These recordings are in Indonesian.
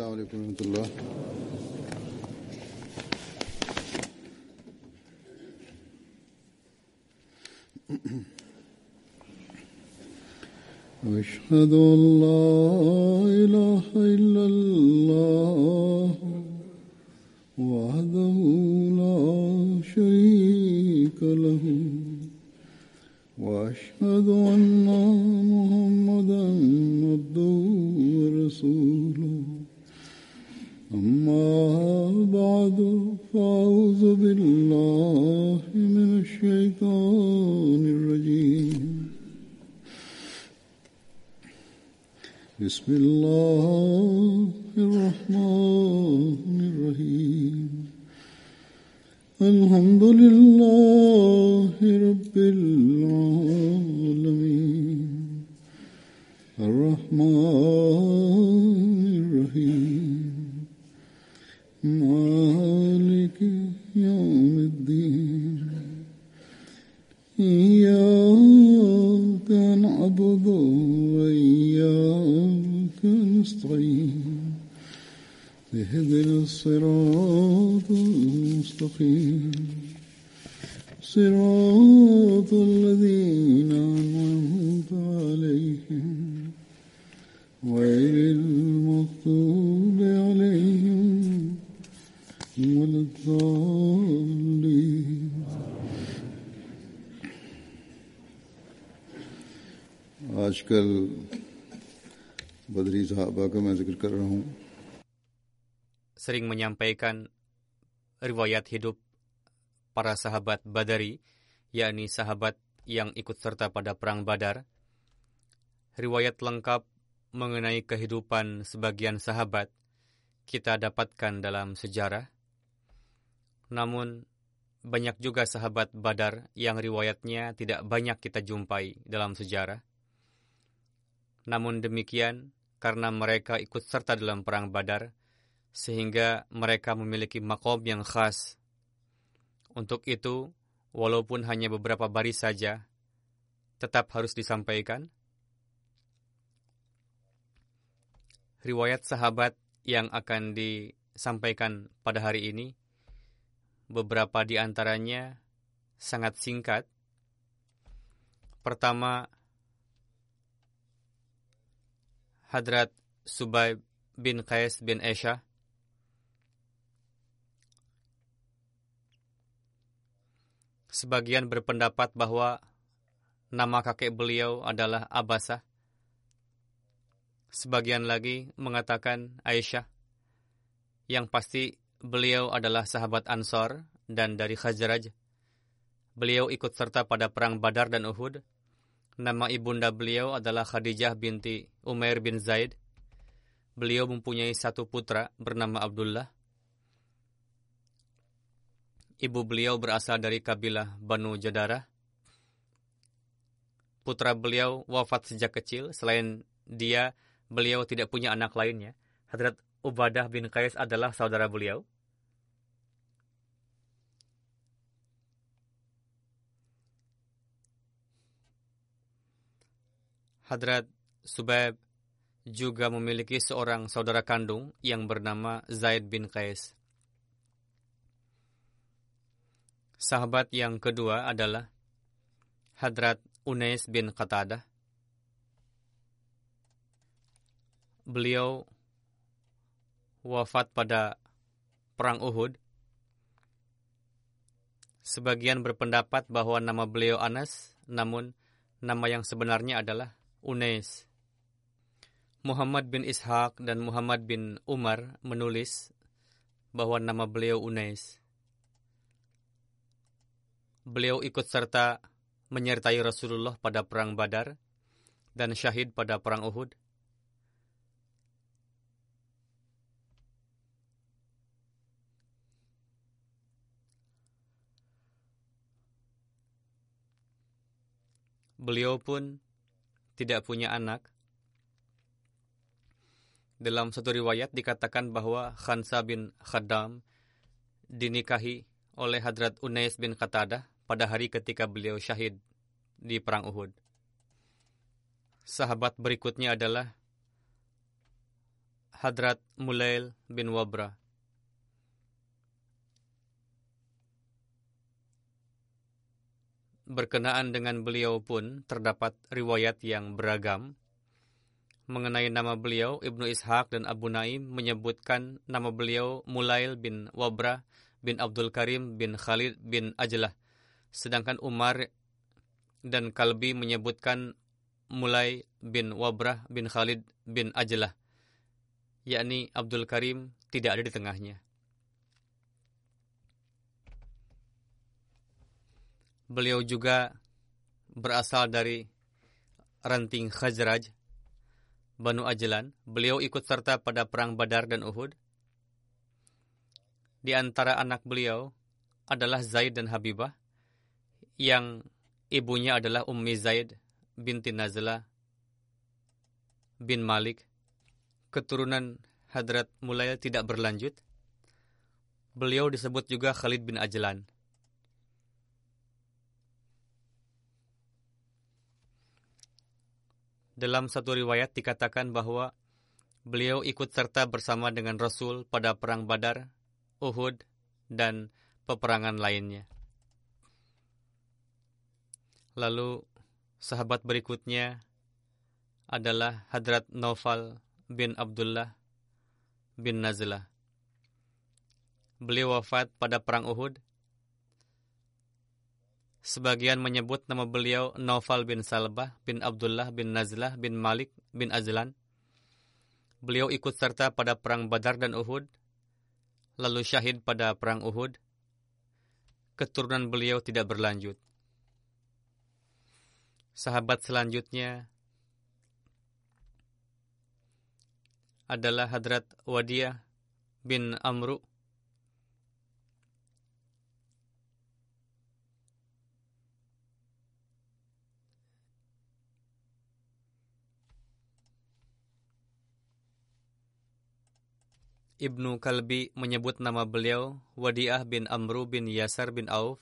السلام عليكم ورحمة الله. أشهد أن لا إله إلا الله sering menyampaikan riwayat hidup para sahabat Badari, yakni sahabat yang ikut serta pada perang Badar. Riwayat lengkap mengenai kehidupan sebagian sahabat kita dapatkan dalam sejarah. Namun banyak juga sahabat Badar yang riwayatnya tidak banyak kita jumpai dalam sejarah. Namun demikian, karena mereka ikut serta dalam perang Badar, sehingga mereka memiliki makom yang khas. Untuk itu, walaupun hanya beberapa baris saja, tetap harus disampaikan. Riwayat sahabat yang akan disampaikan pada hari ini, beberapa di antaranya sangat singkat. Pertama, Hadrat Subaib bin Qais bin Aisyah Sebagian berpendapat bahwa nama kakek beliau adalah Abasah. Sebagian lagi mengatakan Aisyah. Yang pasti beliau adalah sahabat Ansor dan dari Khazraj. Beliau ikut serta pada perang Badar dan Uhud. Nama ibunda beliau adalah Khadijah binti Umair bin Zaid. Beliau mempunyai satu putra bernama Abdullah. Ibu beliau berasal dari kabilah Banu Jadara. Putra beliau wafat sejak kecil. Selain dia, beliau tidak punya anak lainnya. Hadrat Ubadah bin Qais adalah saudara beliau. Hadrat Subaib juga memiliki seorang saudara kandung yang bernama Zaid bin Qais. Sahabat yang kedua adalah Hadrat Unais bin Qatadah. Beliau wafat pada Perang Uhud. Sebagian berpendapat bahwa nama beliau Anas, namun nama yang sebenarnya adalah Unais. Muhammad bin Ishaq dan Muhammad bin Umar menulis bahwa nama beliau Unais. Beliau ikut serta menyertai Rasulullah pada perang Badar dan syahid pada perang Uhud. Beliau pun tidak punya anak. Dalam satu riwayat dikatakan bahwa Khansa bin Khaddam dinikahi oleh Hadrat Unais bin Qatadah pada hari ketika beliau syahid di Perang Uhud. Sahabat berikutnya adalah Hadrat Mulail bin Wabra. Berkenaan dengan beliau pun terdapat riwayat yang beragam. Mengenai nama beliau, Ibnu Ishaq dan Abu Naim menyebutkan nama beliau Mulail bin Wabra bin Abdul Karim bin Khalid bin Ajlah. Sedangkan Umar dan Kalbi menyebutkan Mulai bin Wabrah bin Khalid bin Ajlah, yakni Abdul Karim tidak ada di tengahnya. Beliau juga berasal dari ranting Khazraj, Banu Ajlan. Beliau ikut serta pada perang Badar dan Uhud. Di antara anak beliau adalah Zaid dan Habibah, yang ibunya adalah Ummi Zaid binti Nazla bin Malik. Keturunan Hadrat Mulail tidak berlanjut. Beliau disebut juga Khalid bin Ajlan. Dalam satu riwayat dikatakan bahwa beliau ikut serta bersama dengan Rasul pada perang Badar, Uhud, dan peperangan lainnya. Lalu sahabat berikutnya adalah Hadrat Naufal bin Abdullah bin Nazlah. Beliau wafat pada perang Uhud Sebagian menyebut nama beliau Naufal bin Salbah bin Abdullah bin Nazlah bin Malik bin Azlan. Beliau ikut serta pada perang Badar dan Uhud, lalu syahid pada perang Uhud. Keturunan beliau tidak berlanjut. Sahabat selanjutnya adalah Hadrat Wadiyah bin Amru Ibnu Kalbi menyebut nama beliau Wadiah bin Amru bin Yasar bin Auf,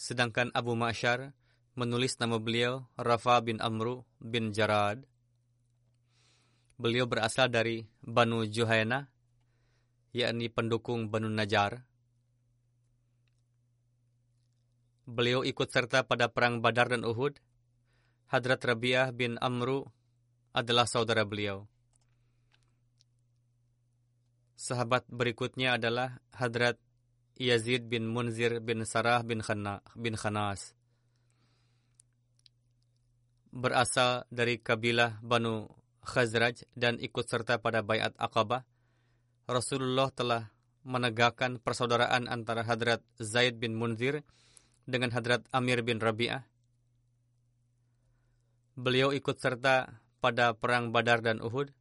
sedangkan Abu Ma'syar menulis nama beliau Rafa bin Amru bin Jarad. Beliau berasal dari Banu Juhaina, yakni pendukung Banu Najar. Beliau ikut serta pada perang Badar dan Uhud. Hadrat Rabiah bin Amru adalah saudara beliau. Sahabat berikutnya adalah Hadrat Yazid bin Munzir bin Sarah bin, Khana, bin Khanas. Berasal dari kabilah Banu Khazraj dan ikut serta pada bayat Aqabah. Rasulullah telah menegakkan persaudaraan antara Hadrat Zaid bin Munzir dengan Hadrat Amir bin Rabi'ah. Beliau ikut serta pada perang Badar dan Uhud.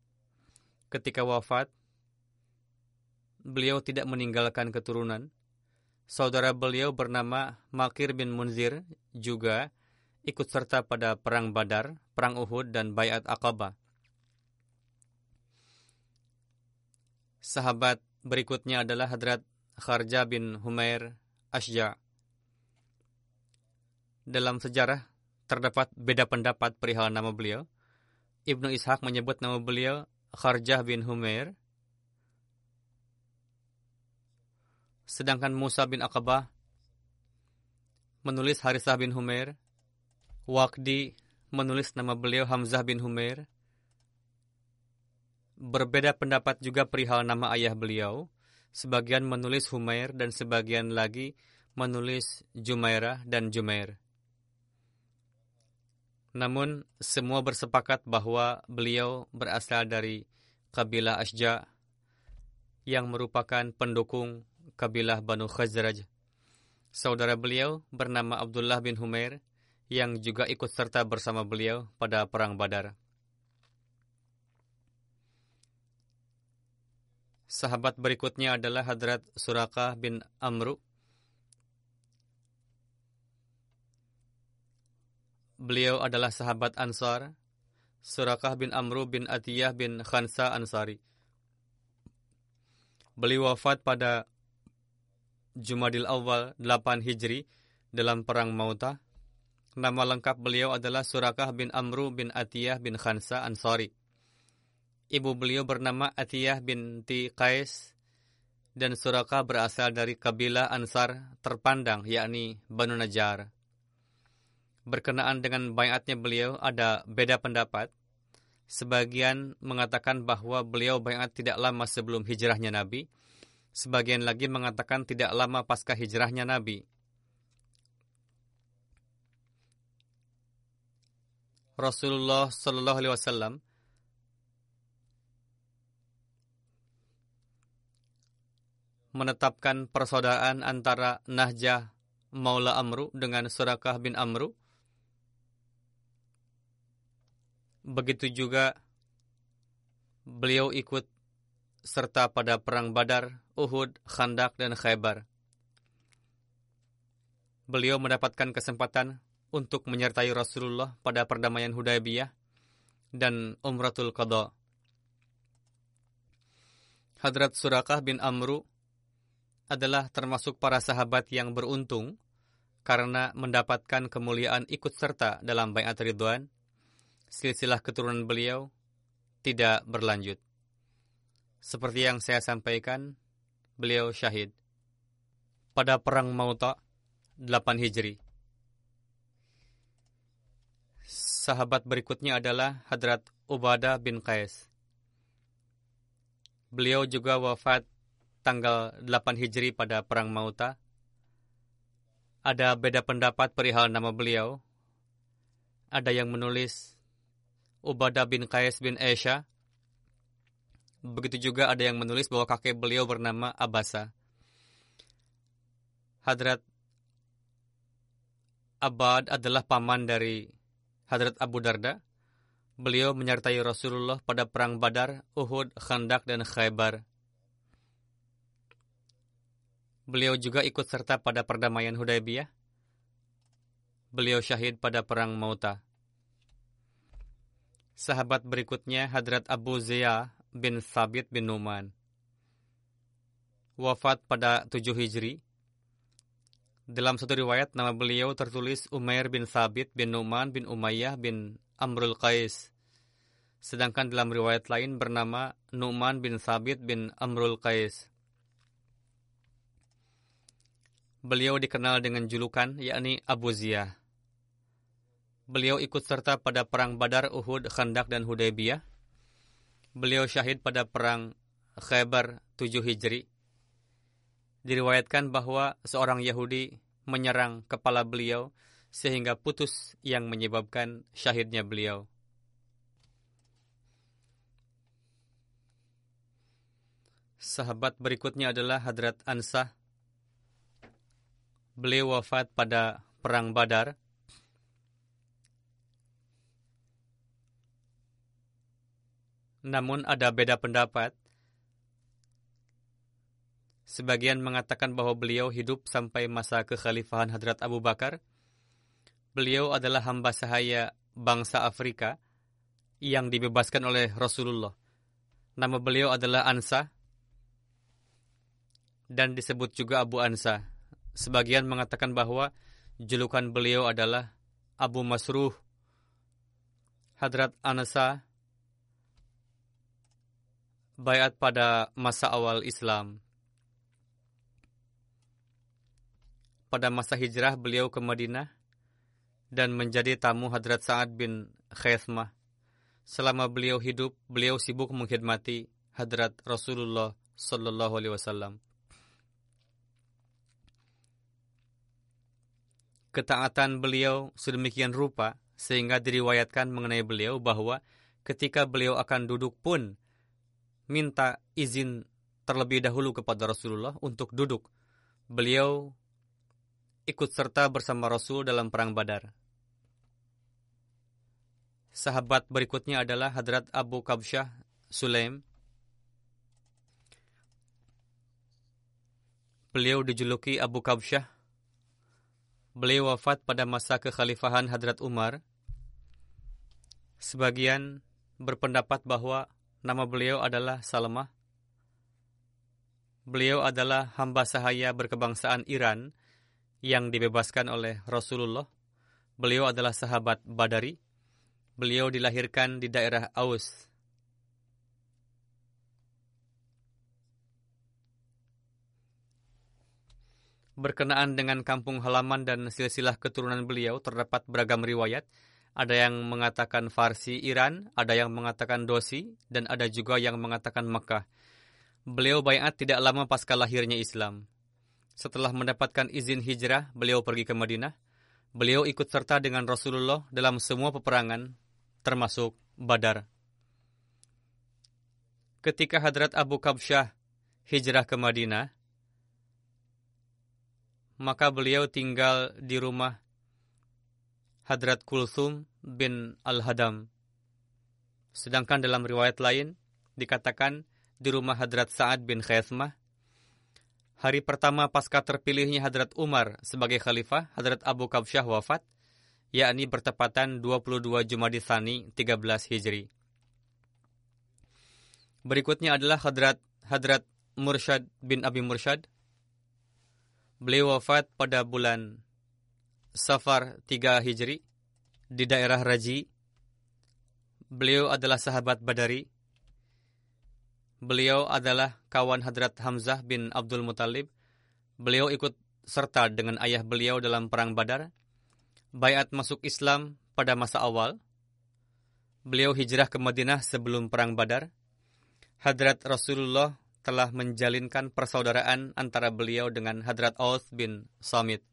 Ketika wafat, beliau tidak meninggalkan keturunan. Saudara beliau bernama Makir bin Munzir juga ikut serta pada Perang Badar, Perang Uhud, dan Bayat Aqabah. Sahabat berikutnya adalah Hadrat Kharja bin Humair Ashja. Dalam sejarah, terdapat beda pendapat perihal nama beliau. Ibnu Ishaq menyebut nama beliau Kharjah bin Humair, Sedangkan Musa bin Aqabah menulis Harisah bin Humair. Waqdi menulis nama beliau Hamzah bin Humair. Berbeda pendapat juga perihal nama ayah beliau. Sebagian menulis Humair dan sebagian lagi menulis Jumairah dan Jumair. Namun, semua bersepakat bahwa beliau berasal dari kabilah Ashja yang merupakan pendukung kabilah Banu Khazraj. Saudara beliau bernama Abdullah bin Humair yang juga ikut serta bersama beliau pada Perang Badar. Sahabat berikutnya adalah Hadrat Surakah bin Amru. Beliau adalah sahabat Ansar. Surakah bin Amru bin Atiyah bin Khansa Ansari. Beliau wafat pada Jumadil Awal 8 Hijri dalam Perang Mauta. Nama lengkap beliau adalah Surakah bin Amru bin Atiyah bin Khansa Ansari. Ibu beliau bernama Atiyah binti Qais dan Suraka berasal dari kabilah Ansar terpandang yakni Banu Najjar. Berkenaan dengan bayatnya beliau ada beda pendapat. Sebagian mengatakan bahwa beliau bayat tidak lama sebelum hijrahnya Nabi. Sebagian lagi mengatakan tidak lama pasca hijrahnya Nabi. Rasulullah Shallallahu Alaihi Wasallam menetapkan persaudaraan antara Nahjah Maula Amru dengan Surakah bin Amru. Begitu juga beliau ikut serta pada perang Badar, Uhud, Khandak, dan Khaybar. Beliau mendapatkan kesempatan untuk menyertai Rasulullah pada perdamaian Hudaybiyah dan Umratul Qadha. Hadrat Surakah bin Amru adalah termasuk para sahabat yang beruntung karena mendapatkan kemuliaan ikut serta dalam bayat Ridwan. Silsilah keturunan beliau tidak berlanjut. Seperti yang saya sampaikan, beliau syahid pada perang Mauta 8 Hijri sahabat berikutnya adalah Hadrat Ubadah bin Qais. Beliau juga wafat tanggal 8 Hijri pada Perang Mauta. Ada beda pendapat perihal nama beliau. Ada yang menulis Ubadah bin Qais bin Aisha. Begitu juga ada yang menulis bahwa kakek beliau bernama Abasa. Hadrat Abad adalah paman dari Hadrat Abu Darda. Beliau menyertai Rasulullah pada perang Badar, Uhud, Khandak, dan Khaybar. Beliau juga ikut serta pada perdamaian Hudaybiyah. Beliau syahid pada perang Mauta. Sahabat berikutnya Hadrat Abu Ziyah bin Sabit bin Numan. Wafat pada 7 Hijri dalam satu riwayat, nama beliau tertulis Umair bin Sabit bin Numan bin Umayyah bin Amrul Qais. Sedangkan dalam riwayat lain bernama Numan bin Sabit bin Amrul Qais. Beliau dikenal dengan julukan yakni Abu Ziyah. Beliau ikut serta pada perang Badar, Uhud, Khandak, dan Hudaybiyah. Beliau syahid pada perang Khaybar 7 Hijri diriwayatkan bahwa seorang Yahudi menyerang kepala beliau sehingga putus yang menyebabkan syahidnya beliau. Sahabat berikutnya adalah Hadrat Ansah. Beliau wafat pada Perang Badar. Namun ada beda pendapat Sebagian mengatakan bahwa beliau hidup sampai masa kekhalifahan Hadrat Abu Bakar. Beliau adalah hamba sahaya bangsa Afrika yang dibebaskan oleh Rasulullah. Nama beliau adalah Ansa dan disebut juga Abu Ansa. Sebagian mengatakan bahwa julukan beliau adalah Abu Masruh. Hadrat Ansa bayat pada masa awal Islam. pada masa hijrah beliau ke Madinah dan menjadi tamu Hadrat Sa'ad bin Khaismah. Selama beliau hidup, beliau sibuk mengkhidmati Hadrat Rasulullah Sallallahu Alaihi Wasallam. Ketaatan beliau sedemikian rupa sehingga diriwayatkan mengenai beliau bahwa ketika beliau akan duduk pun minta izin terlebih dahulu kepada Rasulullah untuk duduk. Beliau ikut serta bersama Rasul dalam Perang Badar. Sahabat berikutnya adalah Hadrat Abu Kabsyah Sulaim. Beliau dijuluki Abu Kabsyah. Beliau wafat pada masa kekhalifahan Hadrat Umar. Sebagian berpendapat bahwa Nama beliau adalah Salamah. Beliau adalah hamba sahaya berkebangsaan Iran yang dibebaskan oleh Rasulullah. Beliau adalah sahabat Badari. Beliau dilahirkan di daerah Aus. Berkenaan dengan kampung halaman dan silsilah keturunan beliau terdapat beragam riwayat ada yang mengatakan Farsi Iran, ada yang mengatakan Dosi, dan ada juga yang mengatakan Mekah. Beliau bayat tidak lama pasca lahirnya Islam. Setelah mendapatkan izin hijrah, beliau pergi ke Madinah. Beliau ikut serta dengan Rasulullah dalam semua peperangan, termasuk Badar. Ketika Hadrat Abu Kabsyah hijrah ke Madinah, maka beliau tinggal di rumah Hadrat Kulsum bin Al-Hadam. Sedangkan dalam riwayat lain dikatakan di rumah Hadrat Sa'ad bin Khaismah. Hari pertama pasca terpilihnya Hadrat Umar sebagai khalifah, Hadrat Abu Kabsyah wafat, yakni bertepatan 22 Jumadi Thani 13 Hijri. Berikutnya adalah Hadrat Hadrat Mursyad bin Abi Mursyad Beliau wafat pada bulan Safar 3 Hijri di daerah Raji. Beliau adalah sahabat Badari. Beliau adalah kawan Hadrat Hamzah bin Abdul Muthalib. Beliau ikut serta dengan ayah beliau dalam perang Badar. Bayat masuk Islam pada masa awal. Beliau hijrah ke Madinah sebelum perang Badar. Hadrat Rasulullah telah menjalinkan persaudaraan antara beliau dengan Hadrat Aus bin Samit.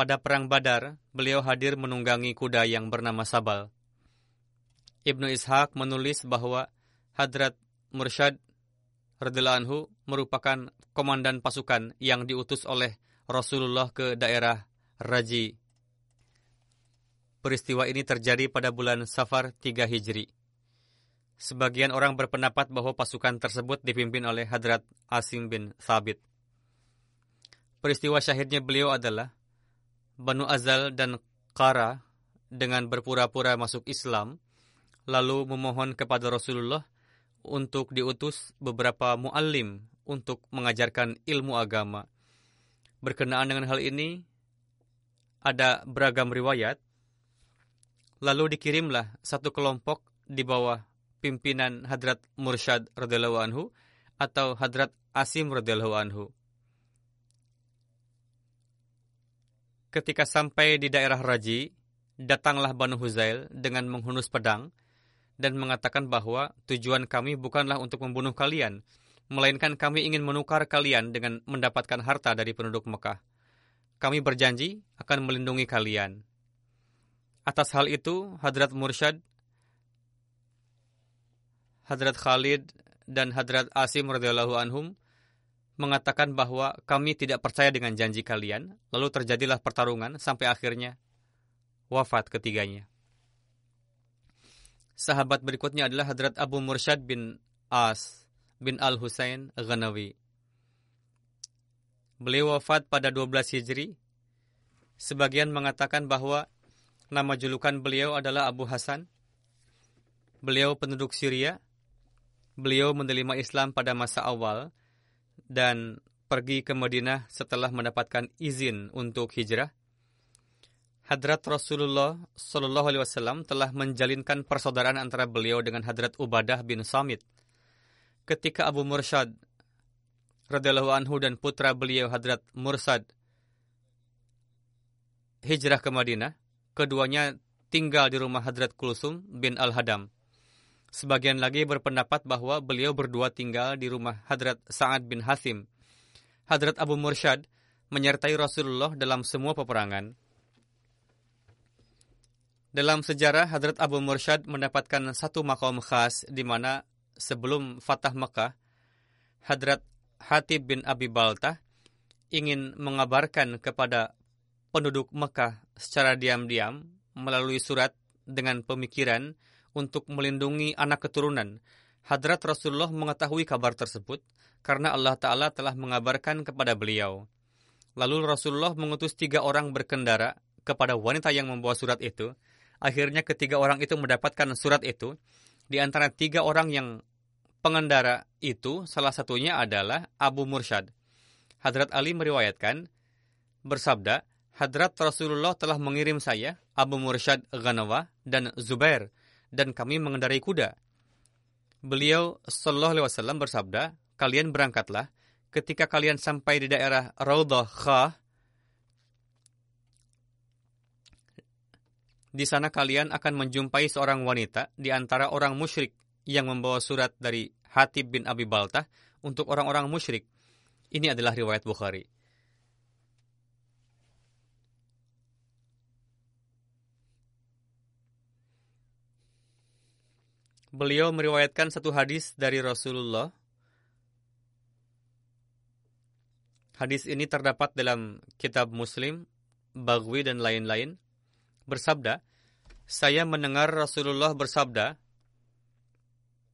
Pada Perang Badar, beliau hadir menunggangi kuda yang bernama Sabal. Ibnu Ishaq menulis bahwa Hadrat Mursyad anhu merupakan komandan pasukan yang diutus oleh Rasulullah ke daerah Raji Peristiwa ini terjadi pada bulan Safar 3 Hijri. Sebagian orang berpendapat bahwa pasukan tersebut dipimpin oleh Hadrat Asim bin Thabit. Peristiwa syahidnya beliau adalah Banu Azal dan Qara dengan berpura-pura masuk Islam, lalu memohon kepada Rasulullah untuk diutus beberapa muallim untuk mengajarkan ilmu agama. Berkenaan dengan hal ini, ada beragam riwayat, Lalu dikirimlah satu kelompok di bawah pimpinan Hadrat Mursyad radhiyallahu anhu atau Hadrat Asim radhiyallahu anhu. Ketika sampai di daerah Raji, datanglah Banu Huzail dengan menghunus pedang dan mengatakan bahwa tujuan kami bukanlah untuk membunuh kalian, melainkan kami ingin menukar kalian dengan mendapatkan harta dari penduduk Mekah. Kami berjanji akan melindungi kalian. Atas hal itu, Hadrat Mursyad, Hadrat Khalid, dan Hadrat Asim radhiyallahu anhum mengatakan bahwa kami tidak percaya dengan janji kalian, lalu terjadilah pertarungan sampai akhirnya wafat ketiganya. Sahabat berikutnya adalah Hadrat Abu Mursyad bin As bin Al-Husain Ghanawi. Beliau wafat pada 12 Hijri. Sebagian mengatakan bahwa Nama julukan beliau adalah Abu Hasan. Beliau penduduk Syria. Beliau menerima Islam pada masa awal dan pergi ke Madinah setelah mendapatkan izin untuk hijrah. Hadrat Rasulullah Shallallahu Alaihi Wasallam telah menjalinkan persaudaraan antara beliau dengan Hadrat Ubadah bin Samit. Ketika Abu Mursyad radhiyallahu anhu dan putra beliau Hadrat Mursad hijrah ke Madinah, keduanya tinggal di rumah Hadrat Kulsum bin Al-Hadam. Sebagian lagi berpendapat bahwa beliau berdua tinggal di rumah Hadrat Sa'ad bin Hasim. Hadrat Abu Mursyad menyertai Rasulullah dalam semua peperangan. Dalam sejarah, Hadrat Abu Mursyad mendapatkan satu makom khas di mana sebelum Fatah Mekah, Hadrat Hatib bin Abi Baltah ingin mengabarkan kepada penduduk Mekah secara diam-diam melalui surat dengan pemikiran untuk melindungi anak keturunan. Hadrat Rasulullah mengetahui kabar tersebut karena Allah Ta'ala telah mengabarkan kepada beliau. Lalu Rasulullah mengutus tiga orang berkendara kepada wanita yang membawa surat itu. Akhirnya ketiga orang itu mendapatkan surat itu. Di antara tiga orang yang pengendara itu, salah satunya adalah Abu Mursyad. Hadrat Ali meriwayatkan, bersabda, Hadrat Rasulullah telah mengirim saya, Abu Mursyad Ghanawa, dan Zubair, dan kami mengendarai kuda. Beliau Shallallahu Alaihi Wasallam bersabda, kalian berangkatlah ketika kalian sampai di daerah Raudhah Khah. Di sana kalian akan menjumpai seorang wanita di antara orang musyrik yang membawa surat dari Hatib bin Abi Baltah untuk orang-orang musyrik. Ini adalah riwayat Bukhari. Beliau meriwayatkan satu hadis dari Rasulullah. Hadis ini terdapat dalam kitab Muslim, Bagwi dan lain-lain. Bersabda, saya mendengar Rasulullah bersabda,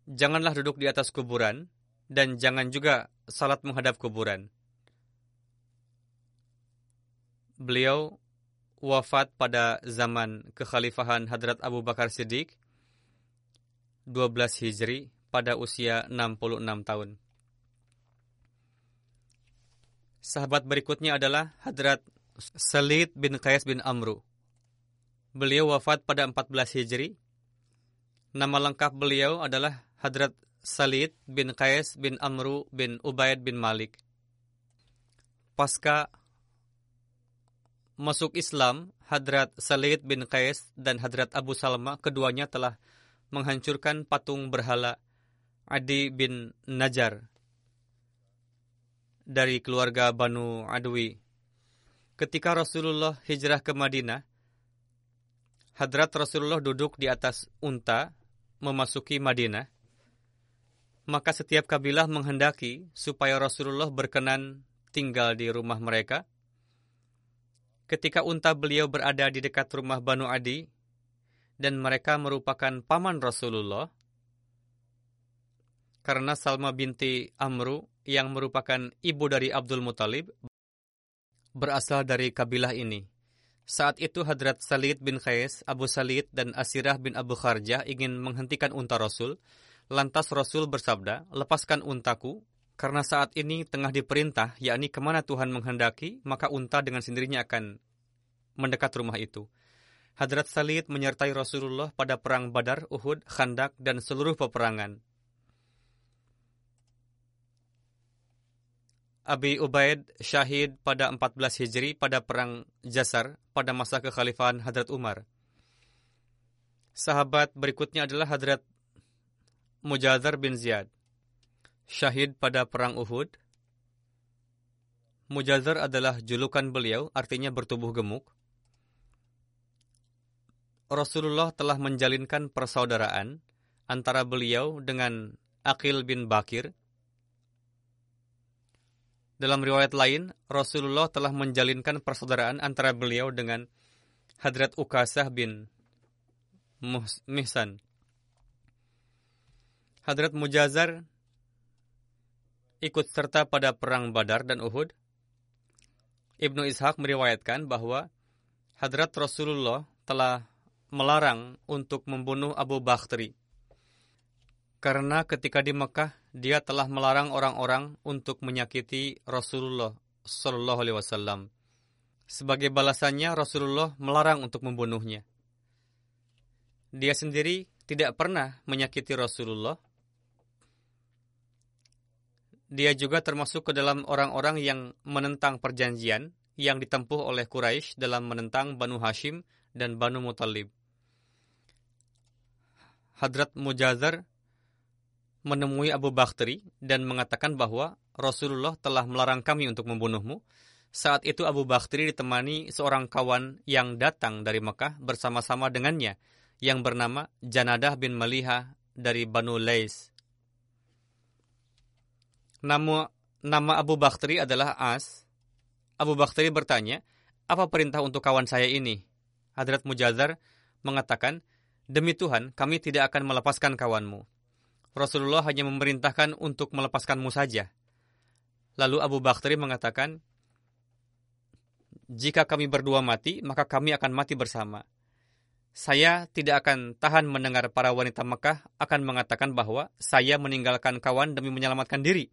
Janganlah duduk di atas kuburan, dan jangan juga salat menghadap kuburan. Beliau wafat pada zaman kekhalifahan Hadrat Abu Bakar Siddiq 12 Hijri pada usia 66 tahun. Sahabat berikutnya adalah Hadrat Salid bin Qais bin Amru. Beliau wafat pada 14 Hijri. Nama lengkap beliau adalah Hadrat Salid bin Qais bin Amru bin Ubaid bin Malik. Pasca masuk Islam, Hadrat Salid bin Qais dan Hadrat Abu Salma keduanya telah menghancurkan patung berhala Adi bin Najar dari keluarga Banu Adwi. Ketika Rasulullah hijrah ke Madinah, Hadrat Rasulullah duduk di atas unta memasuki Madinah. Maka setiap kabilah menghendaki supaya Rasulullah berkenan tinggal di rumah mereka. Ketika unta beliau berada di dekat rumah Banu Adi, dan mereka merupakan paman Rasulullah karena Salma binti Amru yang merupakan ibu dari Abdul Muthalib berasal dari kabilah ini. Saat itu Hadrat Salid bin Qais, Abu Salid, dan Asirah bin Abu Kharjah ingin menghentikan unta Rasul. Lantas Rasul bersabda, lepaskan untaku, karena saat ini tengah diperintah, yakni ke mana Tuhan menghendaki, maka unta dengan sendirinya akan mendekat rumah itu. Hadrat Salid menyertai Rasulullah pada perang Badar, Uhud, Khandak, dan seluruh peperangan. Abi Ubaid syahid pada 14 Hijri pada perang Jasar pada masa kekhalifahan Hadrat Umar. Sahabat berikutnya adalah Hadrat Mujazar bin Ziyad. Syahid pada perang Uhud. Mujazar adalah julukan beliau, artinya bertubuh gemuk. Rasulullah telah menjalinkan persaudaraan antara beliau dengan Akil bin Bakir. Dalam riwayat lain, Rasulullah telah menjalinkan persaudaraan antara beliau dengan Hadrat Ukasah bin Mihsan. Hadrat Mujazar ikut serta pada perang Badar dan Uhud. Ibnu Ishaq meriwayatkan bahwa Hadrat Rasulullah telah melarang untuk membunuh Abu Bakhtri. Karena ketika di Mekah, dia telah melarang orang-orang untuk menyakiti Rasulullah Shallallahu Alaihi Wasallam. Sebagai balasannya, Rasulullah melarang untuk membunuhnya. Dia sendiri tidak pernah menyakiti Rasulullah. Dia juga termasuk ke dalam orang-orang yang menentang perjanjian yang ditempuh oleh Quraisy dalam menentang Banu Hashim dan Banu Muttalib. Hadrat Mujazar menemui Abu Bakhtri dan mengatakan bahwa Rasulullah telah melarang kami untuk membunuhmu. Saat itu Abu Bakhtri ditemani seorang kawan yang datang dari Mekah bersama-sama dengannya yang bernama Janadah bin Maliha dari Banu Lais. Nama, nama Abu Bakhtri adalah As. Abu Bakhtri bertanya, apa perintah untuk kawan saya ini? Hadrat Mujazar mengatakan, Demi Tuhan, kami tidak akan melepaskan kawanmu. Rasulullah hanya memerintahkan untuk melepaskanmu saja. Lalu Abu Bakhtari mengatakan, Jika kami berdua mati, maka kami akan mati bersama. Saya tidak akan tahan mendengar para wanita Mekah akan mengatakan bahwa saya meninggalkan kawan demi menyelamatkan diri.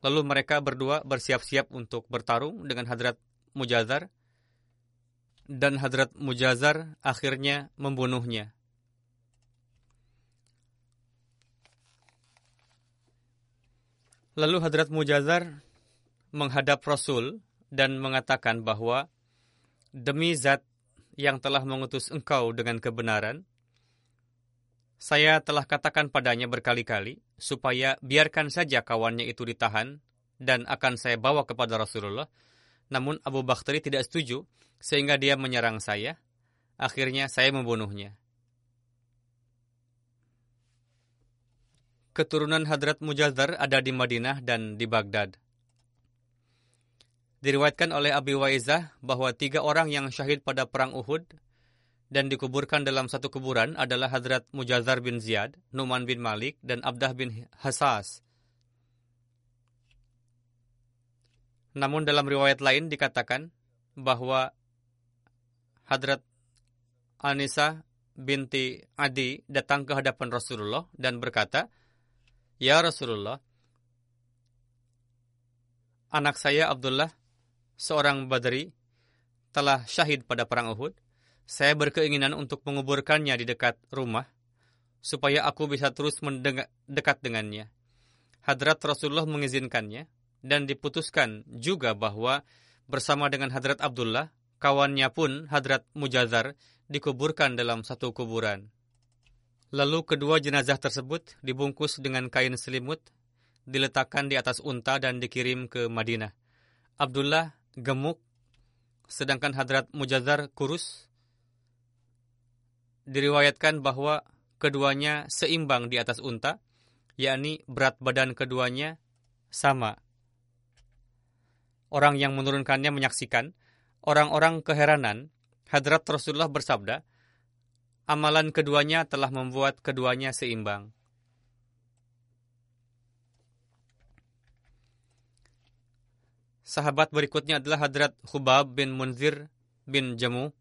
Lalu mereka berdua bersiap-siap untuk bertarung dengan Hadrat Mujazar dan Hadrat Mujazar akhirnya membunuhnya. Lalu Hadrat Mujazar menghadap Rasul dan mengatakan bahwa demi zat yang telah mengutus engkau dengan kebenaran, saya telah katakan padanya berkali-kali supaya biarkan saja kawannya itu ditahan dan akan saya bawa kepada Rasulullah. Namun Abu Bakhtari tidak setuju sehingga dia menyerang saya. Akhirnya saya membunuhnya. Keturunan Hadrat Mujazar ada di Madinah dan di Baghdad. Diriwayatkan oleh Abi Waizah bahwa tiga orang yang syahid pada perang Uhud dan dikuburkan dalam satu kuburan adalah Hadrat Mujazar bin Ziyad, Numan bin Malik, dan Abdah bin Hasas. Namun dalam riwayat lain dikatakan bahwa Hadrat Anisa binti Adi datang ke hadapan Rasulullah dan berkata, Ya Rasulullah, anak saya Abdullah, seorang Badri, telah syahid pada perang Uhud. Saya berkeinginan untuk menguburkannya di dekat rumah, supaya aku bisa terus mendekat dengannya. Hadrat Rasulullah mengizinkannya, dan diputuskan juga bahwa bersama dengan Hadrat Abdullah, kawannya pun Hadrat Mujazar dikuburkan dalam satu kuburan. Lalu kedua jenazah tersebut dibungkus dengan kain selimut, diletakkan di atas unta dan dikirim ke Madinah. Abdullah gemuk, sedangkan Hadrat Mujazar kurus. Diriwayatkan bahwa keduanya seimbang di atas unta, yakni berat badan keduanya sama. Orang yang menurunkannya menyaksikan, orang-orang keheranan, Hadrat Rasulullah bersabda, amalan keduanya telah membuat keduanya seimbang. Sahabat berikutnya adalah Hadrat Hubab bin Munzir bin Jamu,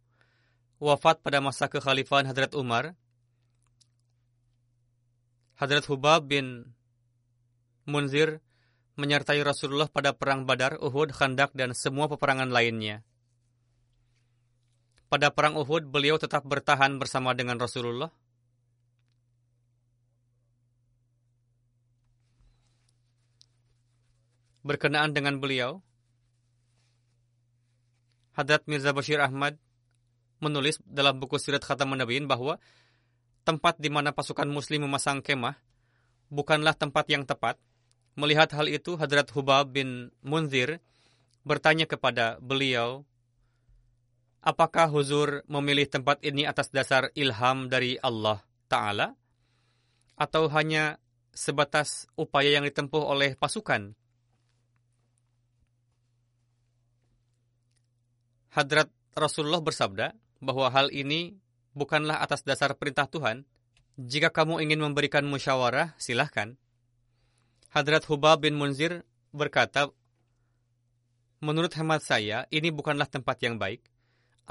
wafat pada masa kekhalifahan Hadrat Umar. Hadrat Hubab bin Munzir menyertai Rasulullah pada perang Badar, Uhud, Khandak, dan semua peperangan lainnya. Pada perang Uhud, beliau tetap bertahan bersama dengan Rasulullah. Berkenaan dengan beliau, Hadrat Mirza Bashir Ahmad menulis dalam buku Sirat Khataman Nabiin bahwa tempat di mana pasukan muslim memasang kemah bukanlah tempat yang tepat. Melihat hal itu, Hadrat Hubab bin Munzir bertanya kepada beliau apakah Huzur memilih tempat ini atas dasar ilham dari Allah Ta'ala? Atau hanya sebatas upaya yang ditempuh oleh pasukan? Hadrat Rasulullah bersabda bahwa hal ini bukanlah atas dasar perintah Tuhan. Jika kamu ingin memberikan musyawarah, silahkan. Hadrat Hubab bin Munzir berkata, Menurut hemat saya, ini bukanlah tempat yang baik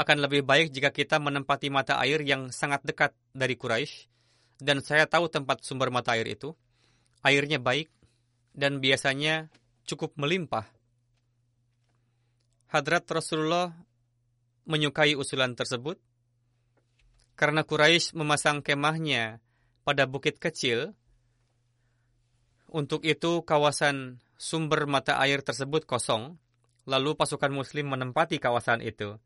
akan lebih baik jika kita menempati mata air yang sangat dekat dari Quraisy dan saya tahu tempat sumber mata air itu. Airnya baik dan biasanya cukup melimpah. Hadrat Rasulullah menyukai usulan tersebut karena Quraisy memasang kemahnya pada bukit kecil. Untuk itu kawasan sumber mata air tersebut kosong, lalu pasukan muslim menempati kawasan itu.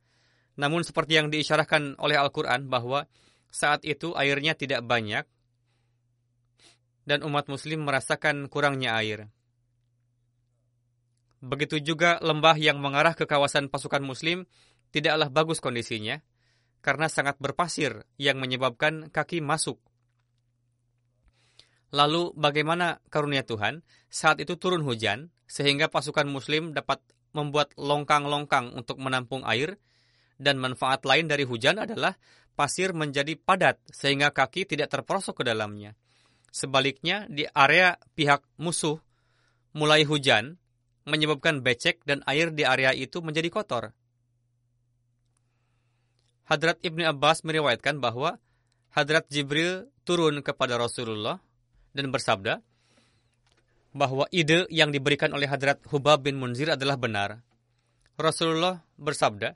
Namun seperti yang diisyarahkan oleh Al-Quran bahwa saat itu airnya tidak banyak dan umat muslim merasakan kurangnya air. Begitu juga lembah yang mengarah ke kawasan pasukan muslim tidaklah bagus kondisinya karena sangat berpasir yang menyebabkan kaki masuk. Lalu bagaimana karunia Tuhan? Saat itu turun hujan sehingga pasukan muslim dapat membuat longkang-longkang untuk menampung air dan manfaat lain dari hujan adalah pasir menjadi padat sehingga kaki tidak terperosok ke dalamnya. Sebaliknya, di area pihak musuh mulai hujan menyebabkan becek dan air di area itu menjadi kotor. Hadrat Ibni Abbas meriwayatkan bahwa Hadrat Jibril turun kepada Rasulullah dan bersabda bahwa ide yang diberikan oleh Hadrat Hubab bin Munzir adalah benar. Rasulullah bersabda,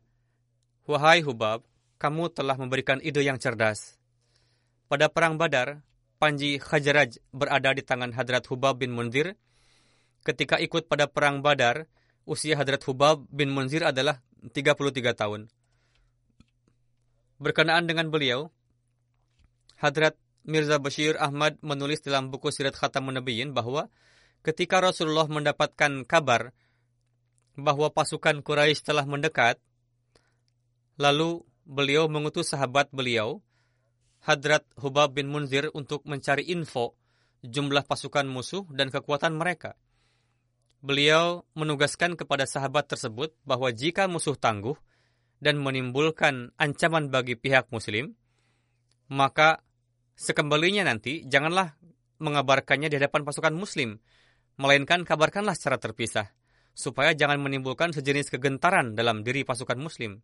Wahai Hubab, kamu telah memberikan ide yang cerdas. Pada Perang Badar, Panji Khajaraj berada di tangan Hadrat Hubab bin Mundir, ketika ikut pada perang Badar, usia Hadrat Hubab bin Munzir adalah 33 tahun. Berkenaan dengan beliau, Hadrat Mirza Bashir Ahmad menulis dalam buku Sirat Khatamun Nabiyyin bahwa ketika Rasulullah mendapatkan kabar bahwa pasukan Quraisy telah mendekat, lalu beliau mengutus sahabat beliau, Hadrat Hubab bin Munzir untuk mencari info jumlah pasukan musuh dan kekuatan mereka. Beliau menugaskan kepada sahabat tersebut bahwa jika musuh tangguh dan menimbulkan ancaman bagi pihak muslim, maka Sekembalinya nanti, janganlah mengabarkannya di hadapan pasukan muslim, melainkan kabarkanlah secara terpisah, supaya jangan menimbulkan sejenis kegentaran dalam diri pasukan muslim.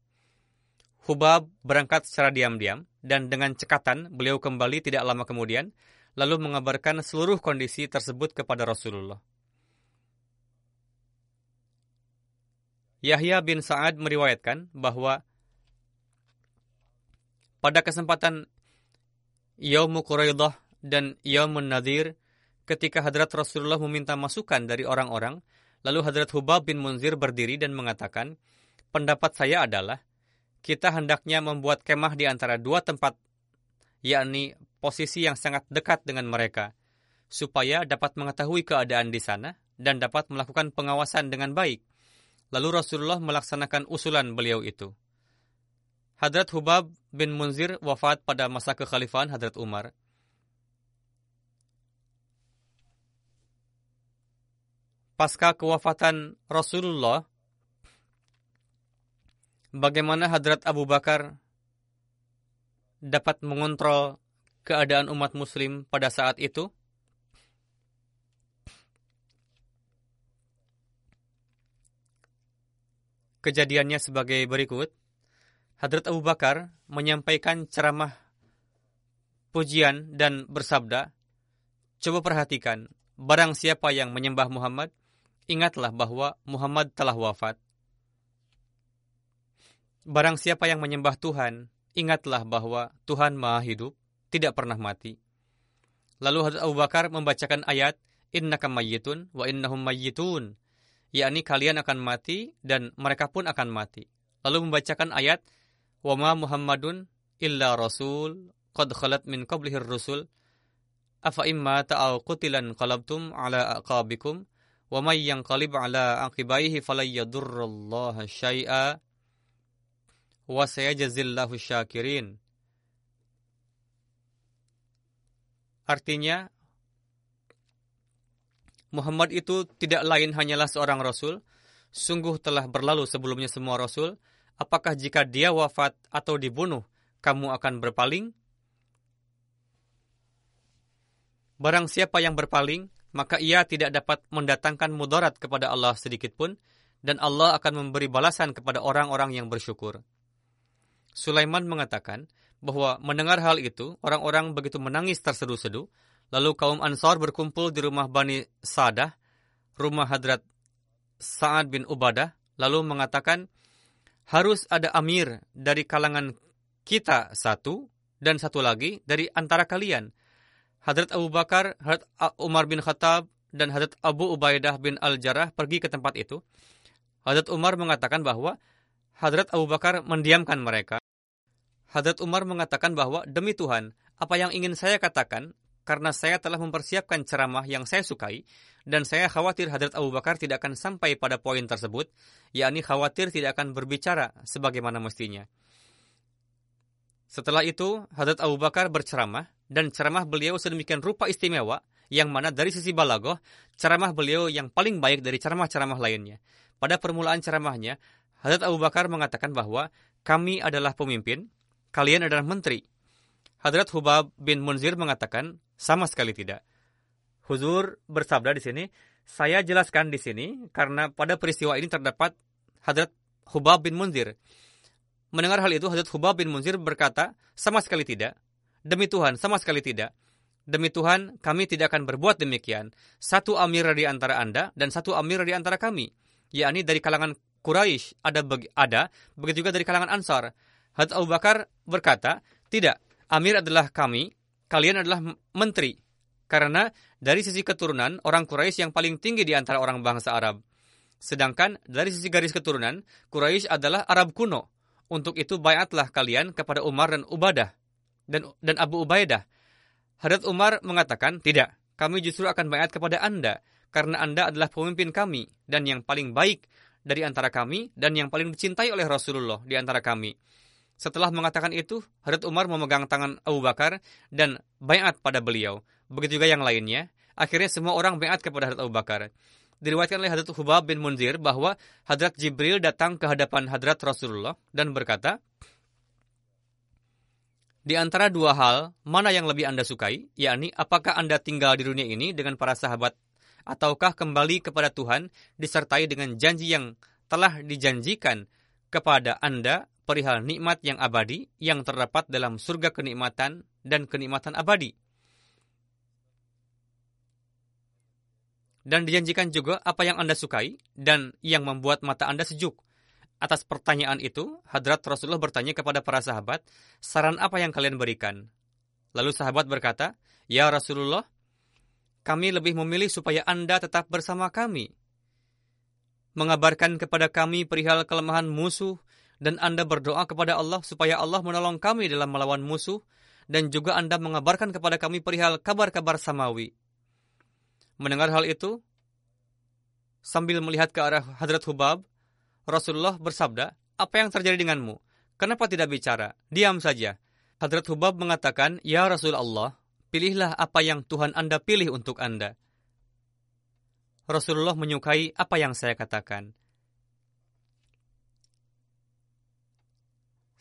Hubab berangkat secara diam-diam, dan dengan cekatan beliau kembali tidak lama kemudian, lalu mengabarkan seluruh kondisi tersebut kepada Rasulullah. Yahya bin Sa'ad meriwayatkan bahwa pada kesempatan Yaumu Quraidah dan Yaumun Nadir ketika Hadrat Rasulullah meminta masukan dari orang-orang, lalu Hadrat Hubab bin Munzir berdiri dan mengatakan, pendapat saya adalah, kita hendaknya membuat kemah di antara dua tempat, yakni posisi yang sangat dekat dengan mereka, supaya dapat mengetahui keadaan di sana dan dapat melakukan pengawasan dengan baik. Lalu Rasulullah melaksanakan usulan beliau itu. Hadrat Hubab bin Munzir wafat pada masa kekhalifahan Hadrat Umar. Pasca kewafatan Rasulullah, bagaimana Hadrat Abu Bakar dapat mengontrol keadaan umat muslim pada saat itu? Kejadiannya sebagai berikut. Hadrat Abu Bakar menyampaikan ceramah pujian dan bersabda, Coba perhatikan, barang siapa yang menyembah Muhammad, ingatlah bahwa Muhammad telah wafat. Barang siapa yang menyembah Tuhan, ingatlah bahwa Tuhan maha hidup, tidak pernah mati. Lalu Hadrat Abu Bakar membacakan ayat, Innaka mayyitun wa innahum mayyitun, yakni kalian akan mati dan mereka pun akan mati. Lalu membacakan ayat, wa ma Muhammadun illa rasul qad khalat min qablihi rusul afa imma ta'aw qutilan qalabtum ala aqabikum wa may yanqalib ala aqibaihi falan yadurrallaha syai'a wa sayajzillahu syakirin. Artinya Muhammad itu tidak lain hanyalah seorang rasul. Sungguh telah berlalu sebelumnya semua rasul apakah jika dia wafat atau dibunuh, kamu akan berpaling? Barang siapa yang berpaling, maka ia tidak dapat mendatangkan mudarat kepada Allah sedikit pun, dan Allah akan memberi balasan kepada orang-orang yang bersyukur. Sulaiman mengatakan bahwa mendengar hal itu, orang-orang begitu menangis terseduh-seduh, lalu kaum Ansar berkumpul di rumah Bani Sadah, rumah Hadrat Sa'ad bin Ubadah, lalu mengatakan, harus ada amir dari kalangan kita satu dan satu lagi dari antara kalian. Hadrat Abu Bakar, Hadrat Umar bin Khattab, dan Hadrat Abu Ubaidah bin Al-Jarrah pergi ke tempat itu. Hadrat Umar mengatakan bahwa Hadrat Abu Bakar mendiamkan mereka. Hadrat Umar mengatakan bahwa demi Tuhan, apa yang ingin saya katakan karena saya telah mempersiapkan ceramah yang saya sukai, dan saya khawatir Hadrat Abu Bakar tidak akan sampai pada poin tersebut, yakni khawatir tidak akan berbicara sebagaimana mestinya. Setelah itu, Hadrat Abu Bakar berceramah, dan ceramah beliau sedemikian rupa istimewa, yang mana dari sisi balagoh, ceramah beliau yang paling baik dari ceramah-ceramah lainnya. Pada permulaan ceramahnya, Hadrat Abu Bakar mengatakan bahwa kami adalah pemimpin, kalian adalah menteri. Hadrat Hubab bin Munzir mengatakan, sama sekali tidak. Huzur bersabda di sini, saya jelaskan di sini karena pada peristiwa ini terdapat Hadrat Hubab bin Munzir. Mendengar hal itu, Hadrat Hubab bin Munzir berkata, sama sekali tidak. Demi Tuhan, sama sekali tidak. Demi Tuhan, kami tidak akan berbuat demikian. Satu amir di antara Anda dan satu amir di antara kami. yakni dari kalangan Quraisy ada, ada, begitu juga dari kalangan Ansar. Hadrat Abu Bakar berkata, tidak, amir adalah kami, kalian adalah menteri. Karena dari sisi keturunan, orang Quraisy yang paling tinggi di antara orang bangsa Arab. Sedangkan dari sisi garis keturunan, Quraisy adalah Arab kuno. Untuk itu bayatlah kalian kepada Umar dan Ubadah dan dan Abu Ubaidah. Hadrat Umar mengatakan, "Tidak, kami justru akan bayat kepada Anda karena Anda adalah pemimpin kami dan yang paling baik dari antara kami dan yang paling dicintai oleh Rasulullah di antara kami." Setelah mengatakan itu, Hadrat Umar memegang tangan Abu Bakar dan bayat pada beliau. Begitu juga yang lainnya. Akhirnya semua orang bayat kepada Hadrat Abu Bakar diriwayatkan oleh Hadrat Hubab bin Munzir bahwa Hadrat Jibril datang ke hadapan Hadrat Rasulullah dan berkata, di antara dua hal, mana yang lebih Anda sukai, yakni apakah Anda tinggal di dunia ini dengan para sahabat, ataukah kembali kepada Tuhan disertai dengan janji yang telah dijanjikan kepada Anda perihal nikmat yang abadi yang terdapat dalam surga kenikmatan dan kenikmatan abadi. Dan dijanjikan juga apa yang Anda sukai dan yang membuat mata Anda sejuk. Atas pertanyaan itu, Hadrat Rasulullah bertanya kepada para sahabat, saran apa yang kalian berikan? Lalu sahabat berkata, Ya Rasulullah, kami lebih memilih supaya Anda tetap bersama kami. Mengabarkan kepada kami perihal kelemahan musuh, dan Anda berdoa kepada Allah supaya Allah menolong kami dalam melawan musuh, dan juga Anda mengabarkan kepada kami perihal kabar-kabar samawi. Mendengar hal itu, sambil melihat ke arah Hadrat Hubab, Rasulullah bersabda, apa yang terjadi denganmu? Kenapa tidak bicara? Diam saja. Hadrat Hubab mengatakan, Ya Rasulullah, pilihlah apa yang Tuhan Anda pilih untuk Anda. Rasulullah menyukai apa yang saya katakan.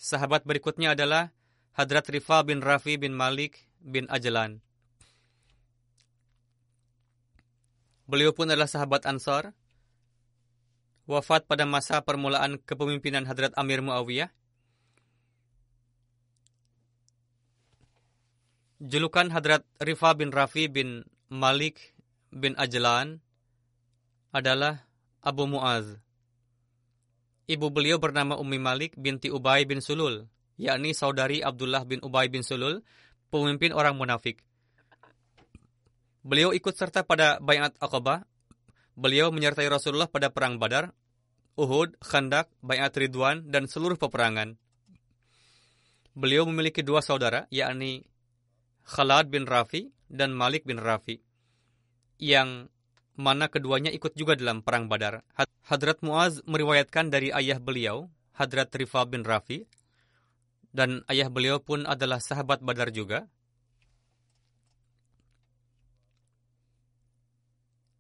Sahabat berikutnya adalah Hadrat Rifa bin Rafi bin Malik bin Ajlan. Beliau pun adalah sahabat Ansar. Wafat pada masa permulaan kepemimpinan Hadrat Amir Muawiyah. Julukan Hadrat Rifa bin Rafi bin Malik bin Ajlan adalah Abu Muaz. Ibu beliau bernama Ummi Malik binti Ubay bin Sulul, yakni saudari Abdullah bin Ubay bin Sulul, pemimpin orang munafik. Beliau ikut serta pada Bayat Aqabah. Beliau menyertai Rasulullah pada perang Badar, Uhud, Khandak, Bayat Ridwan, dan seluruh peperangan. Beliau memiliki dua saudara, yakni Khalad bin Rafi dan Malik bin Rafi, yang mana keduanya ikut juga dalam perang Badar. Hadrat Muaz meriwayatkan dari ayah beliau, Hadrat Rifa bin Rafi, dan ayah beliau pun adalah sahabat Badar juga,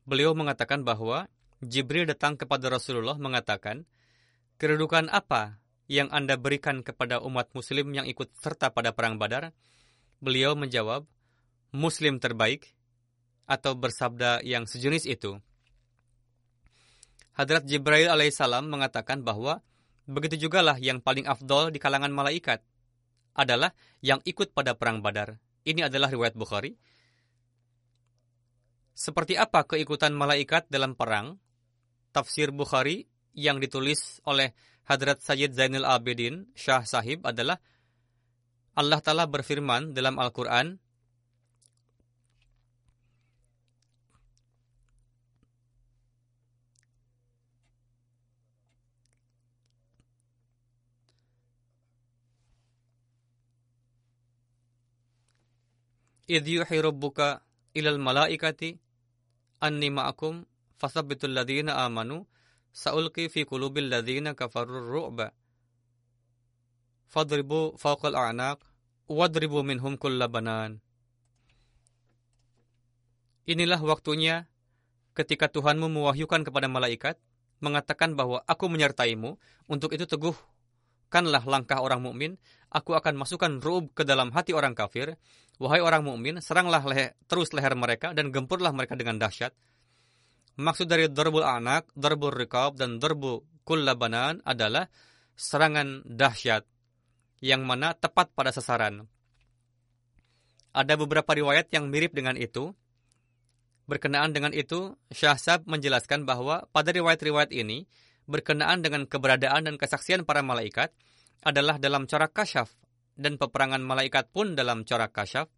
Beliau mengatakan bahwa Jibril datang kepada Rasulullah mengatakan, kedudukan apa yang Anda berikan kepada umat muslim yang ikut serta pada perang badar? Beliau menjawab, Muslim terbaik, atau bersabda yang sejenis itu. Hadrat Jibril alaihissalam mengatakan bahwa begitu jugalah yang paling afdol di kalangan malaikat adalah yang ikut pada perang badar. Ini adalah riwayat Bukhari. Seperti apa keikutan malaikat dalam perang? Tafsir Bukhari yang ditulis oleh Hadrat Sayyid Zainul Abidin Syah Sahib adalah Allah Ta'ala berfirman dalam Al-Quran, Inilah waktunya ketika Tuhanmu mewahyukan kepada malaikat mengatakan bahwa aku menyertaimu. Untuk itu teguhkanlah langkah orang mukmin, aku akan masukkan rub ke dalam hati orang kafir. Wahai orang mukmin, seranglah leher, terus leher mereka dan gempurlah mereka dengan dahsyat. Maksud dari darbul anak, darbul rikab, dan darbu kullabanan adalah serangan dahsyat yang mana tepat pada sasaran. Ada beberapa riwayat yang mirip dengan itu. Berkenaan dengan itu, Syahsab menjelaskan bahwa pada riwayat-riwayat ini, berkenaan dengan keberadaan dan kesaksian para malaikat, adalah dalam cara kasyaf dan peperangan malaikat pun dalam corak kasyaf,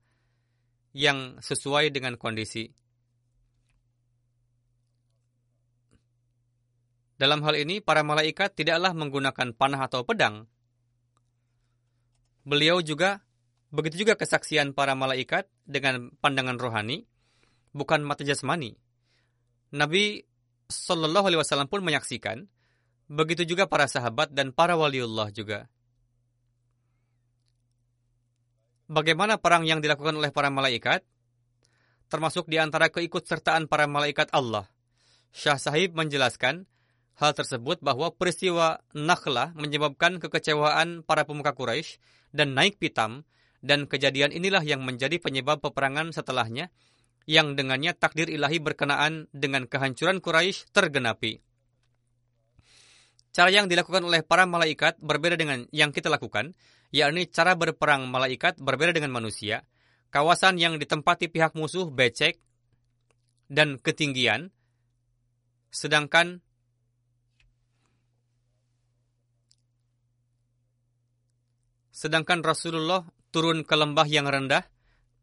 yang sesuai dengan kondisi. Dalam hal ini, para malaikat tidaklah menggunakan panah atau pedang. Beliau juga, begitu juga kesaksian para malaikat dengan pandangan rohani, bukan mata jasmani. Nabi Shallallahu Alaihi Wasallam pun menyaksikan, begitu juga para sahabat dan para waliullah juga. Bagaimana perang yang dilakukan oleh para malaikat? Termasuk di antara keikutsertaan para malaikat Allah. Syah Sahib menjelaskan, hal tersebut bahwa peristiwa Nakhlah menyebabkan kekecewaan para pemuka Quraisy dan naik pitam dan kejadian inilah yang menjadi penyebab peperangan setelahnya yang dengannya takdir ilahi berkenaan dengan kehancuran Quraisy tergenapi. Cara yang dilakukan oleh para malaikat berbeda dengan yang kita lakukan, yakni cara berperang malaikat berbeda dengan manusia. Kawasan yang ditempati pihak musuh becek dan ketinggian, sedangkan Sedangkan Rasulullah turun ke lembah yang rendah,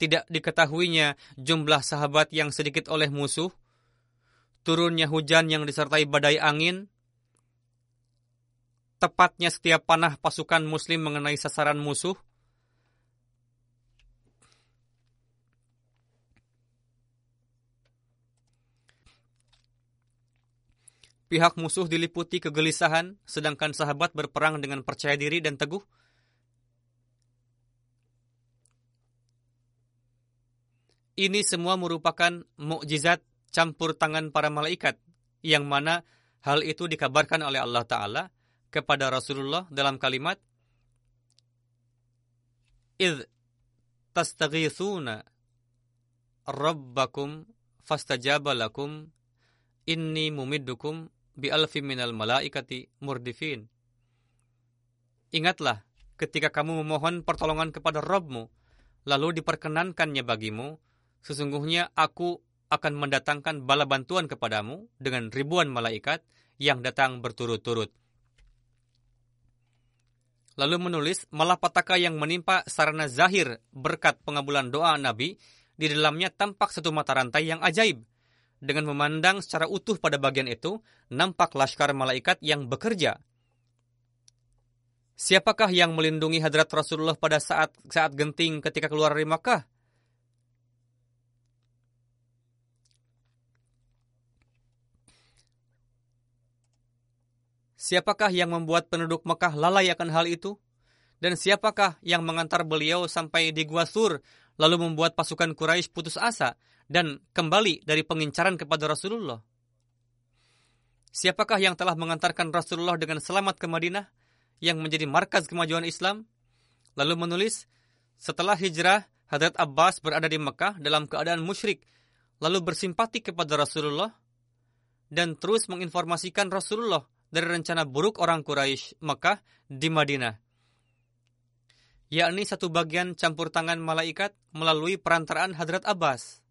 tidak diketahuinya jumlah sahabat yang sedikit oleh musuh, turunnya hujan yang disertai badai angin, tepatnya setiap panah pasukan muslim mengenai sasaran musuh, Pihak musuh diliputi kegelisahan, sedangkan sahabat berperang dengan percaya diri dan teguh. Ini semua merupakan mukjizat campur tangan para malaikat yang mana hal itu dikabarkan oleh Allah Ta'ala kepada Rasulullah dalam kalimat Id tastaghithuna rabbakum fastajaba lakum inni mumiddukum bi alfi minal malaikati murdifin. Ingatlah ketika kamu memohon pertolongan kepada Rabbmu, lalu diperkenankannya bagimu Sesungguhnya aku akan mendatangkan bala bantuan kepadamu dengan ribuan malaikat yang datang berturut-turut. Lalu menulis malapetaka yang menimpa sarana zahir berkat pengabulan doa Nabi, di dalamnya tampak satu mata rantai yang ajaib. Dengan memandang secara utuh pada bagian itu, nampak laskar malaikat yang bekerja. Siapakah yang melindungi hadrat Rasulullah pada saat saat genting ketika keluar dari Makkah? Siapakah yang membuat penduduk Mekah lalai akan hal itu? Dan siapakah yang mengantar beliau sampai di Gua Sur, lalu membuat pasukan Quraisy putus asa dan kembali dari pengincaran kepada Rasulullah? Siapakah yang telah mengantarkan Rasulullah dengan selamat ke Madinah, yang menjadi markas kemajuan Islam? Lalu menulis, setelah hijrah, Hadrat Abbas berada di Mekah dalam keadaan musyrik, lalu bersimpati kepada Rasulullah, dan terus menginformasikan Rasulullah dari rencana buruk orang Quraisy Mekah di Madinah, yakni satu bagian campur tangan malaikat melalui perantaraan Hadrat Abbas.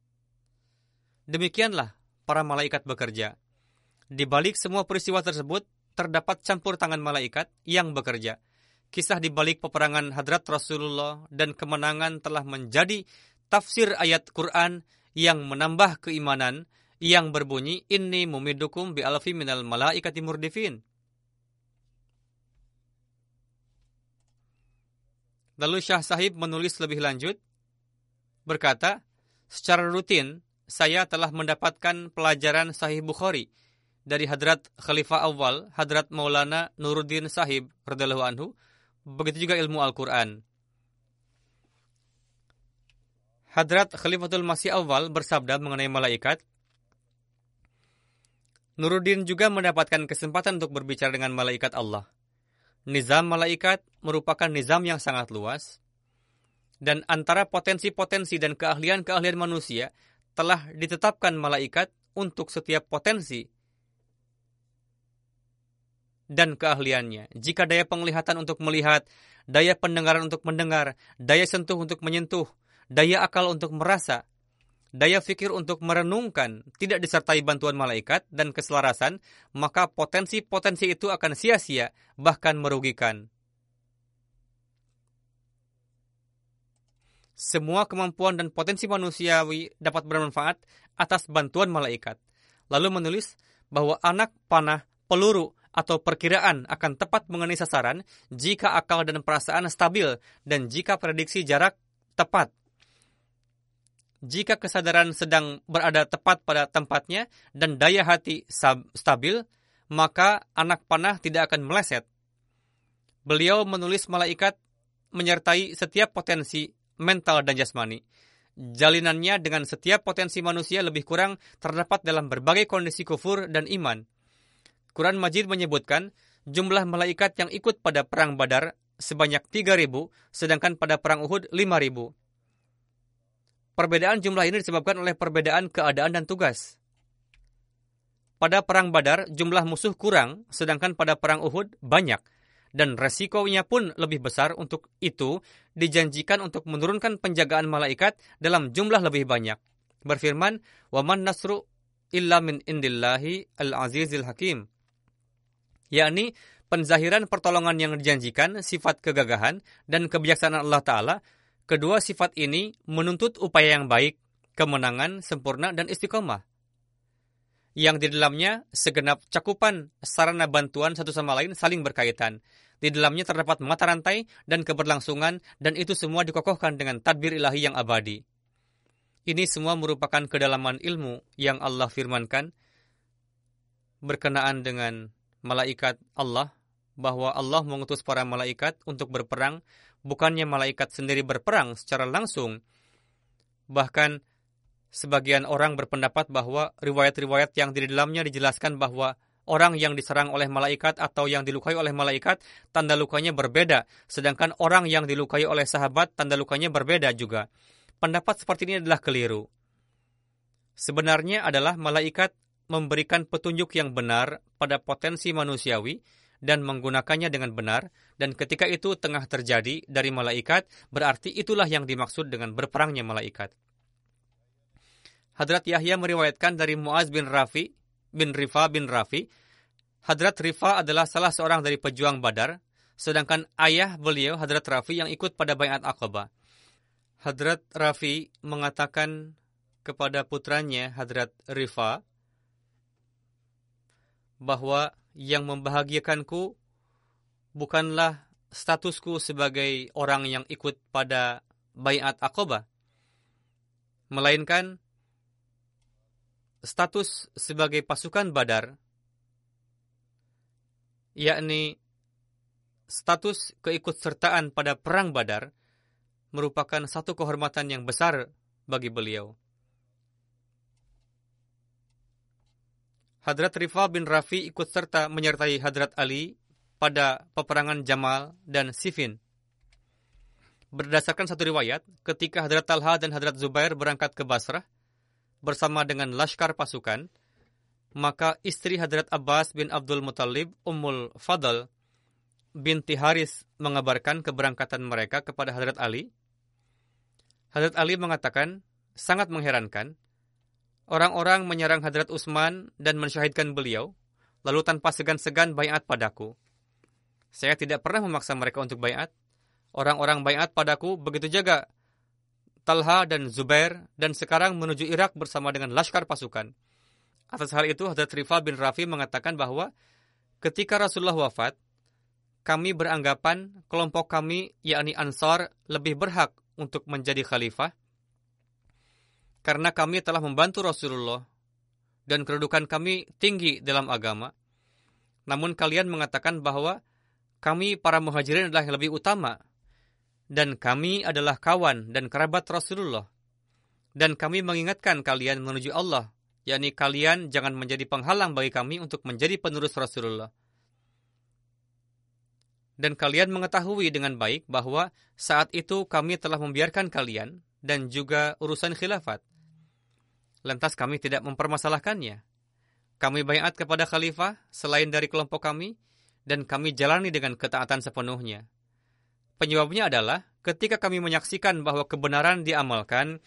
Demikianlah para malaikat bekerja. Di balik semua peristiwa tersebut, terdapat campur tangan malaikat yang bekerja. Kisah di balik peperangan Hadrat Rasulullah dan kemenangan telah menjadi tafsir ayat Quran yang menambah keimanan yang berbunyi inni mumidukum bi alfi minal malaikati murdifin. Lalu Syah Sahib menulis lebih lanjut berkata, secara rutin saya telah mendapatkan pelajaran Sahih Bukhari dari Hadrat Khalifah Awal, Hadrat Maulana Nuruddin Sahib radhiyallahu anhu, begitu juga ilmu Al-Qur'an. Hadrat Khalifatul Masih Awal bersabda mengenai malaikat, Nuruddin juga mendapatkan kesempatan untuk berbicara dengan malaikat Allah. Nizam malaikat merupakan nizam yang sangat luas, dan antara potensi-potensi dan keahlian-keahlian manusia telah ditetapkan malaikat untuk setiap potensi dan keahliannya. Jika daya penglihatan untuk melihat, daya pendengaran untuk mendengar, daya sentuh untuk menyentuh, daya akal untuk merasa, daya fikir untuk merenungkan tidak disertai bantuan malaikat dan keselarasan, maka potensi-potensi itu akan sia-sia, bahkan merugikan. semua kemampuan dan potensi manusiawi dapat bermanfaat atas bantuan malaikat. Lalu menulis bahwa anak panah, peluru, atau perkiraan akan tepat mengenai sasaran jika akal dan perasaan stabil dan jika prediksi jarak tepat. Jika kesadaran sedang berada tepat pada tempatnya dan daya hati stabil, maka anak panah tidak akan meleset. Beliau menulis malaikat menyertai setiap potensi mental dan jasmani. Jalinannya dengan setiap potensi manusia lebih kurang terdapat dalam berbagai kondisi kufur dan iman. Quran Majid menyebutkan jumlah malaikat yang ikut pada perang Badar sebanyak 3.000, sedangkan pada perang Uhud 5.000. Perbedaan jumlah ini disebabkan oleh perbedaan keadaan dan tugas. Pada perang Badar, jumlah musuh kurang, sedangkan pada perang Uhud banyak, dan resikonya pun lebih besar untuk itu dijanjikan untuk menurunkan penjagaan malaikat dalam jumlah lebih banyak. Berfirman, "Waman nasru illa min indillahi al-azizil hakim." Yakni penzahiran pertolongan yang dijanjikan, sifat kegagahan dan kebijaksanaan Allah taala kedua sifat ini menuntut upaya yang baik, kemenangan, sempurna, dan istiqomah. Yang di dalamnya segenap cakupan sarana bantuan satu sama lain saling berkaitan. Di dalamnya terdapat mata rantai dan keberlangsungan, dan itu semua dikokohkan dengan tadbir ilahi yang abadi. Ini semua merupakan kedalaman ilmu yang Allah firmankan berkenaan dengan malaikat Allah bahwa Allah mengutus para malaikat untuk berperang, bukannya malaikat sendiri berperang secara langsung. Bahkan sebagian orang berpendapat bahwa riwayat-riwayat yang di dalamnya dijelaskan bahwa orang yang diserang oleh malaikat atau yang dilukai oleh malaikat, tanda lukanya berbeda. Sedangkan orang yang dilukai oleh sahabat, tanda lukanya berbeda juga. Pendapat seperti ini adalah keliru. Sebenarnya adalah malaikat memberikan petunjuk yang benar pada potensi manusiawi dan menggunakannya dengan benar, dan ketika itu tengah terjadi dari malaikat, berarti itulah yang dimaksud dengan berperangnya malaikat. Hadrat Yahya meriwayatkan dari Muaz bin Rafi bin Rifa bin Rafi, Hadrat Rifa adalah salah seorang dari pejuang Badar, sedangkan ayah beliau Hadrat Rafi yang ikut pada bayat Aqabah. Hadrat Rafi mengatakan kepada putranya Hadrat Rifa, bahwa yang membahagiakanku bukanlah statusku sebagai orang yang ikut pada bayat Aqabah, melainkan status sebagai pasukan Badar, yakni status keikutsertaan pada perang Badar merupakan satu kehormatan yang besar bagi beliau. Hadrat Rifa bin Rafi ikut serta menyertai Hadrat Ali pada peperangan Jamal dan Sifin. Berdasarkan satu riwayat, ketika Hadrat Talha dan Hadrat Zubair berangkat ke Basrah bersama dengan laskar pasukan, maka istri Hadrat Abbas bin Abdul Muttalib, Ummul Fadl, binti Haris mengabarkan keberangkatan mereka kepada Hadrat Ali. Hadrat Ali mengatakan, sangat mengherankan, Orang-orang menyerang Hadrat Utsman dan mensyahidkan beliau, lalu tanpa segan-segan bayat padaku. Saya tidak pernah memaksa mereka untuk bayat. Orang-orang bayat padaku begitu jaga Talha dan Zubair dan sekarang menuju Irak bersama dengan laskar pasukan. Atas hal itu, Hadrat Rifa bin Rafi mengatakan bahwa ketika Rasulullah wafat, kami beranggapan kelompok kami, yakni Ansar, lebih berhak untuk menjadi khalifah karena kami telah membantu Rasulullah dan kedudukan kami tinggi dalam agama. Namun kalian mengatakan bahwa kami para muhajirin adalah yang lebih utama dan kami adalah kawan dan kerabat Rasulullah. Dan kami mengingatkan kalian menuju Allah, yakni kalian jangan menjadi penghalang bagi kami untuk menjadi penerus Rasulullah. Dan kalian mengetahui dengan baik bahwa saat itu kami telah membiarkan kalian dan juga urusan khilafat lantas kami tidak mempermasalahkannya. Kami bayat kepada khalifah selain dari kelompok kami, dan kami jalani dengan ketaatan sepenuhnya. Penyebabnya adalah ketika kami menyaksikan bahwa kebenaran diamalkan,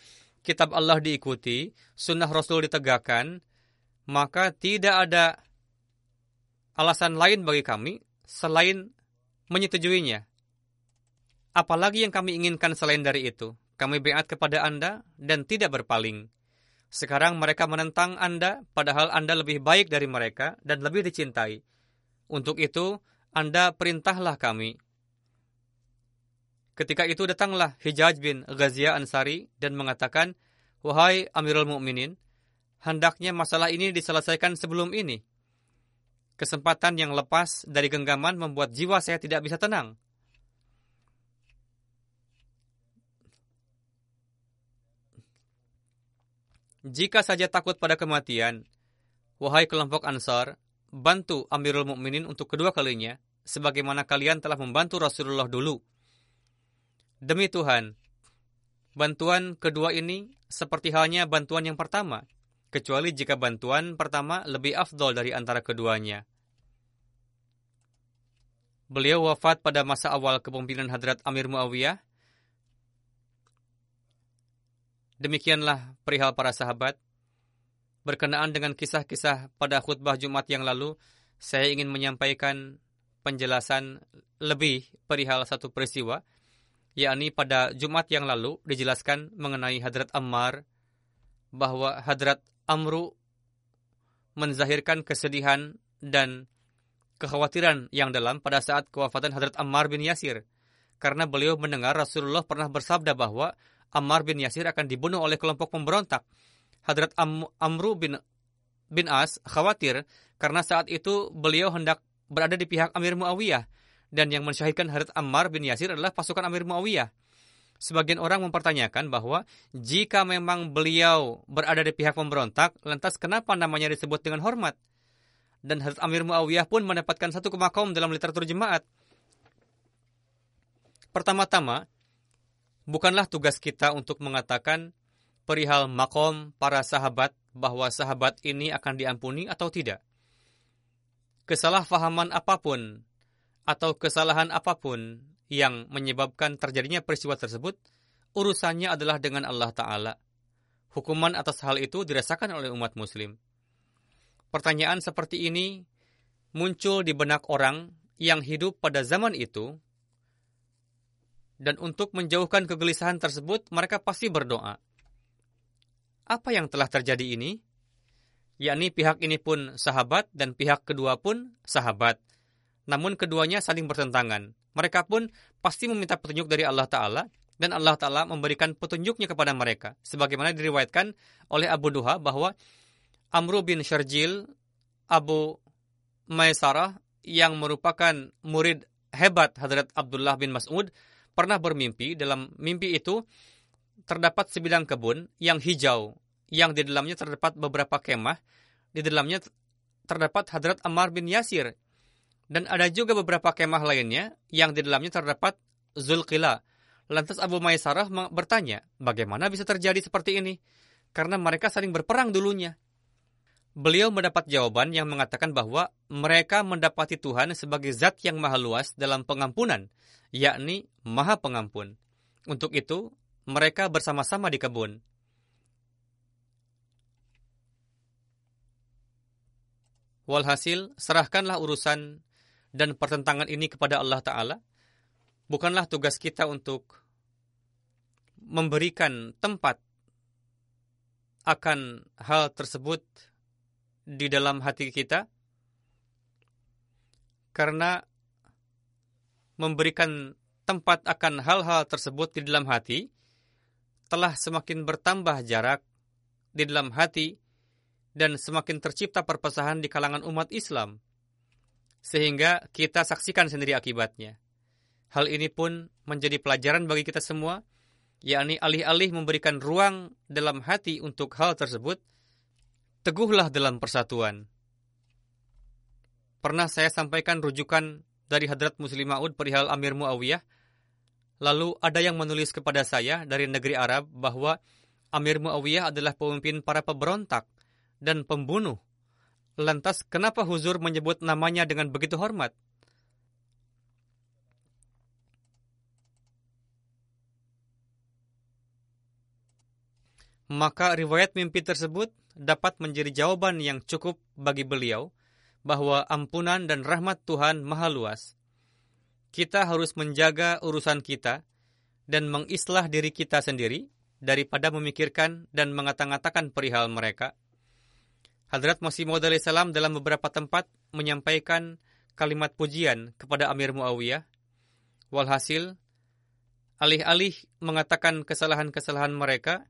kitab Allah diikuti, sunnah Rasul ditegakkan, maka tidak ada alasan lain bagi kami selain menyetujuinya. Apalagi yang kami inginkan selain dari itu? kami beat kepada Anda dan tidak berpaling. Sekarang mereka menentang Anda, padahal Anda lebih baik dari mereka dan lebih dicintai. Untuk itu, Anda perintahlah kami. Ketika itu datanglah Hijaj bin Ghazia Ansari dan mengatakan, Wahai Amirul Mukminin, hendaknya masalah ini diselesaikan sebelum ini. Kesempatan yang lepas dari genggaman membuat jiwa saya tidak bisa tenang. Jika saja takut pada kematian, wahai kelompok Ansar, bantu Amirul Mukminin untuk kedua kalinya, sebagaimana kalian telah membantu Rasulullah dulu. Demi Tuhan, bantuan kedua ini seperti halnya bantuan yang pertama, kecuali jika bantuan pertama lebih afdol dari antara keduanya. Beliau wafat pada masa awal kepemimpinan Hadrat Amir Muawiyah Demikianlah perihal para sahabat. Berkenaan dengan kisah-kisah pada khutbah Jumat yang lalu, saya ingin menyampaikan penjelasan lebih perihal satu peristiwa, yakni pada Jumat yang lalu dijelaskan mengenai Hadrat Ammar, bahwa Hadrat Amru menzahirkan kesedihan dan kekhawatiran yang dalam pada saat kewafatan Hadrat Ammar bin Yasir. Karena beliau mendengar Rasulullah pernah bersabda bahwa Ammar bin Yasir akan dibunuh oleh kelompok pemberontak. Hadrat Am Amru bin bin As khawatir karena saat itu beliau hendak berada di pihak Amir Muawiyah dan yang mensyahidkan Hadrat Ammar bin Yasir adalah pasukan Amir Muawiyah. Sebagian orang mempertanyakan bahwa jika memang beliau berada di pihak pemberontak, lantas kenapa namanya disebut dengan hormat? Dan Hadrat Amir Muawiyah pun mendapatkan satu kemakom dalam literatur jemaat. Pertama-tama, bukanlah tugas kita untuk mengatakan perihal makom para sahabat bahwa sahabat ini akan diampuni atau tidak. Kesalahpahaman apa pun atau kesalahan apa pun yang menyebabkan terjadinya peristiwa tersebut, urusannya adalah dengan Allah Ta'ala. Hukuman atas hal itu dirasakan oleh umat muslim. Pertanyaan seperti ini muncul di benak orang yang hidup pada zaman itu dan untuk menjauhkan kegelisahan tersebut, mereka pasti berdoa. Apa yang telah terjadi ini? Yakni pihak ini pun sahabat dan pihak kedua pun sahabat. Namun keduanya saling bertentangan. Mereka pun pasti meminta petunjuk dari Allah Ta'ala dan Allah Ta'ala memberikan petunjuknya kepada mereka. Sebagaimana diriwayatkan oleh Abu Duha bahwa Amru bin Syarjil, Abu Maisarah yang merupakan murid hebat Hadrat Abdullah bin Mas'ud pernah bermimpi, dalam mimpi itu terdapat sebidang kebun yang hijau, yang di dalamnya terdapat beberapa kemah, di dalamnya terdapat Hadrat Ammar bin Yasir. Dan ada juga beberapa kemah lainnya yang di dalamnya terdapat Zulqila. Lantas Abu Maisarah bertanya, bagaimana bisa terjadi seperti ini? Karena mereka saling berperang dulunya. Beliau mendapat jawaban yang mengatakan bahwa mereka mendapati Tuhan sebagai zat yang maha luas dalam pengampunan, yakni maha pengampun. Untuk itu, mereka bersama-sama di kebun. Walhasil, serahkanlah urusan dan pertentangan ini kepada Allah Ta'ala. Bukanlah tugas kita untuk memberikan tempat akan hal tersebut di dalam hati kita karena memberikan tempat akan hal-hal tersebut di dalam hati telah semakin bertambah jarak di dalam hati dan semakin tercipta perpecahan di kalangan umat Islam sehingga kita saksikan sendiri akibatnya. Hal ini pun menjadi pelajaran bagi kita semua, yakni alih-alih memberikan ruang dalam hati untuk hal tersebut, teguhlah dalam persatuan. Pernah saya sampaikan rujukan dari Hadrat Muslim Ma'ud perihal Amir Muawiyah. Lalu ada yang menulis kepada saya dari negeri Arab bahwa Amir Muawiyah adalah pemimpin para pemberontak dan pembunuh. Lantas kenapa Huzur menyebut namanya dengan begitu hormat? Maka riwayat mimpi tersebut dapat menjadi jawaban yang cukup bagi beliau bahwa ampunan dan rahmat Tuhan maha luas. Kita harus menjaga urusan kita dan mengislah diri kita sendiri daripada memikirkan dan mengata-ngatakan perihal mereka. Hadrat Masih Maud salam dalam beberapa tempat menyampaikan kalimat pujian kepada Amir Muawiyah. Walhasil, alih-alih mengatakan kesalahan-kesalahan mereka,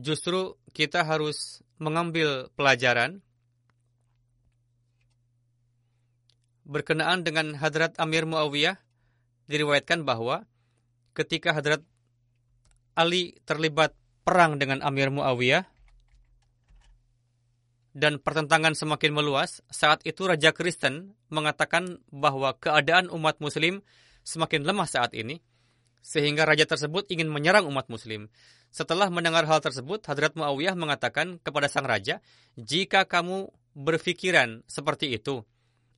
justru kita harus mengambil pelajaran berkenaan dengan Hadrat Amir Muawiyah diriwayatkan bahwa ketika Hadrat Ali terlibat perang dengan Amir Muawiyah dan pertentangan semakin meluas, saat itu Raja Kristen mengatakan bahwa keadaan umat muslim semakin lemah saat ini, sehingga raja tersebut ingin menyerang umat muslim. Setelah mendengar hal tersebut, Hadrat Muawiyah mengatakan kepada sang raja, jika kamu berpikiran seperti itu,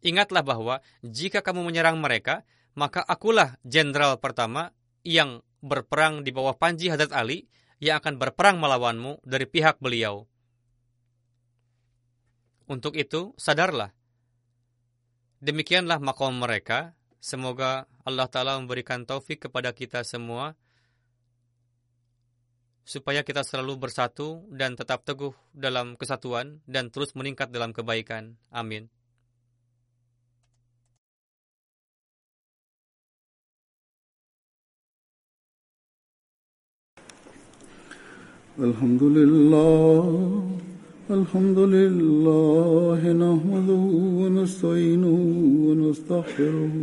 Ingatlah bahwa jika kamu menyerang mereka, maka akulah jenderal pertama yang berperang di bawah panji Hadrat Ali yang akan berperang melawanmu dari pihak beliau. Untuk itu, sadarlah. Demikianlah makom mereka. Semoga Allah Ta'ala memberikan taufik kepada kita semua supaya kita selalu bersatu dan tetap teguh dalam kesatuan dan terus meningkat dalam kebaikan. Amin. الحمد لله الحمد لله نحمده ونستعينه ونستغفره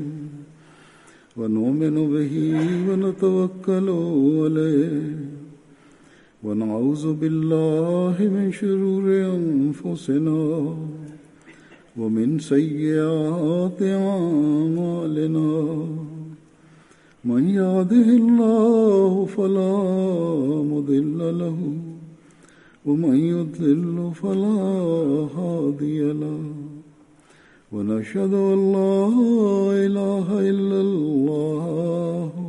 ونؤمن به ونتوكل عليه ونعوذ بالله من شرور أنفسنا ومن سيئات أعمالنا. من يهده الله فلا مضل له ومن يضلل فلا هادي له. ونشهد أن لا إله إلا الله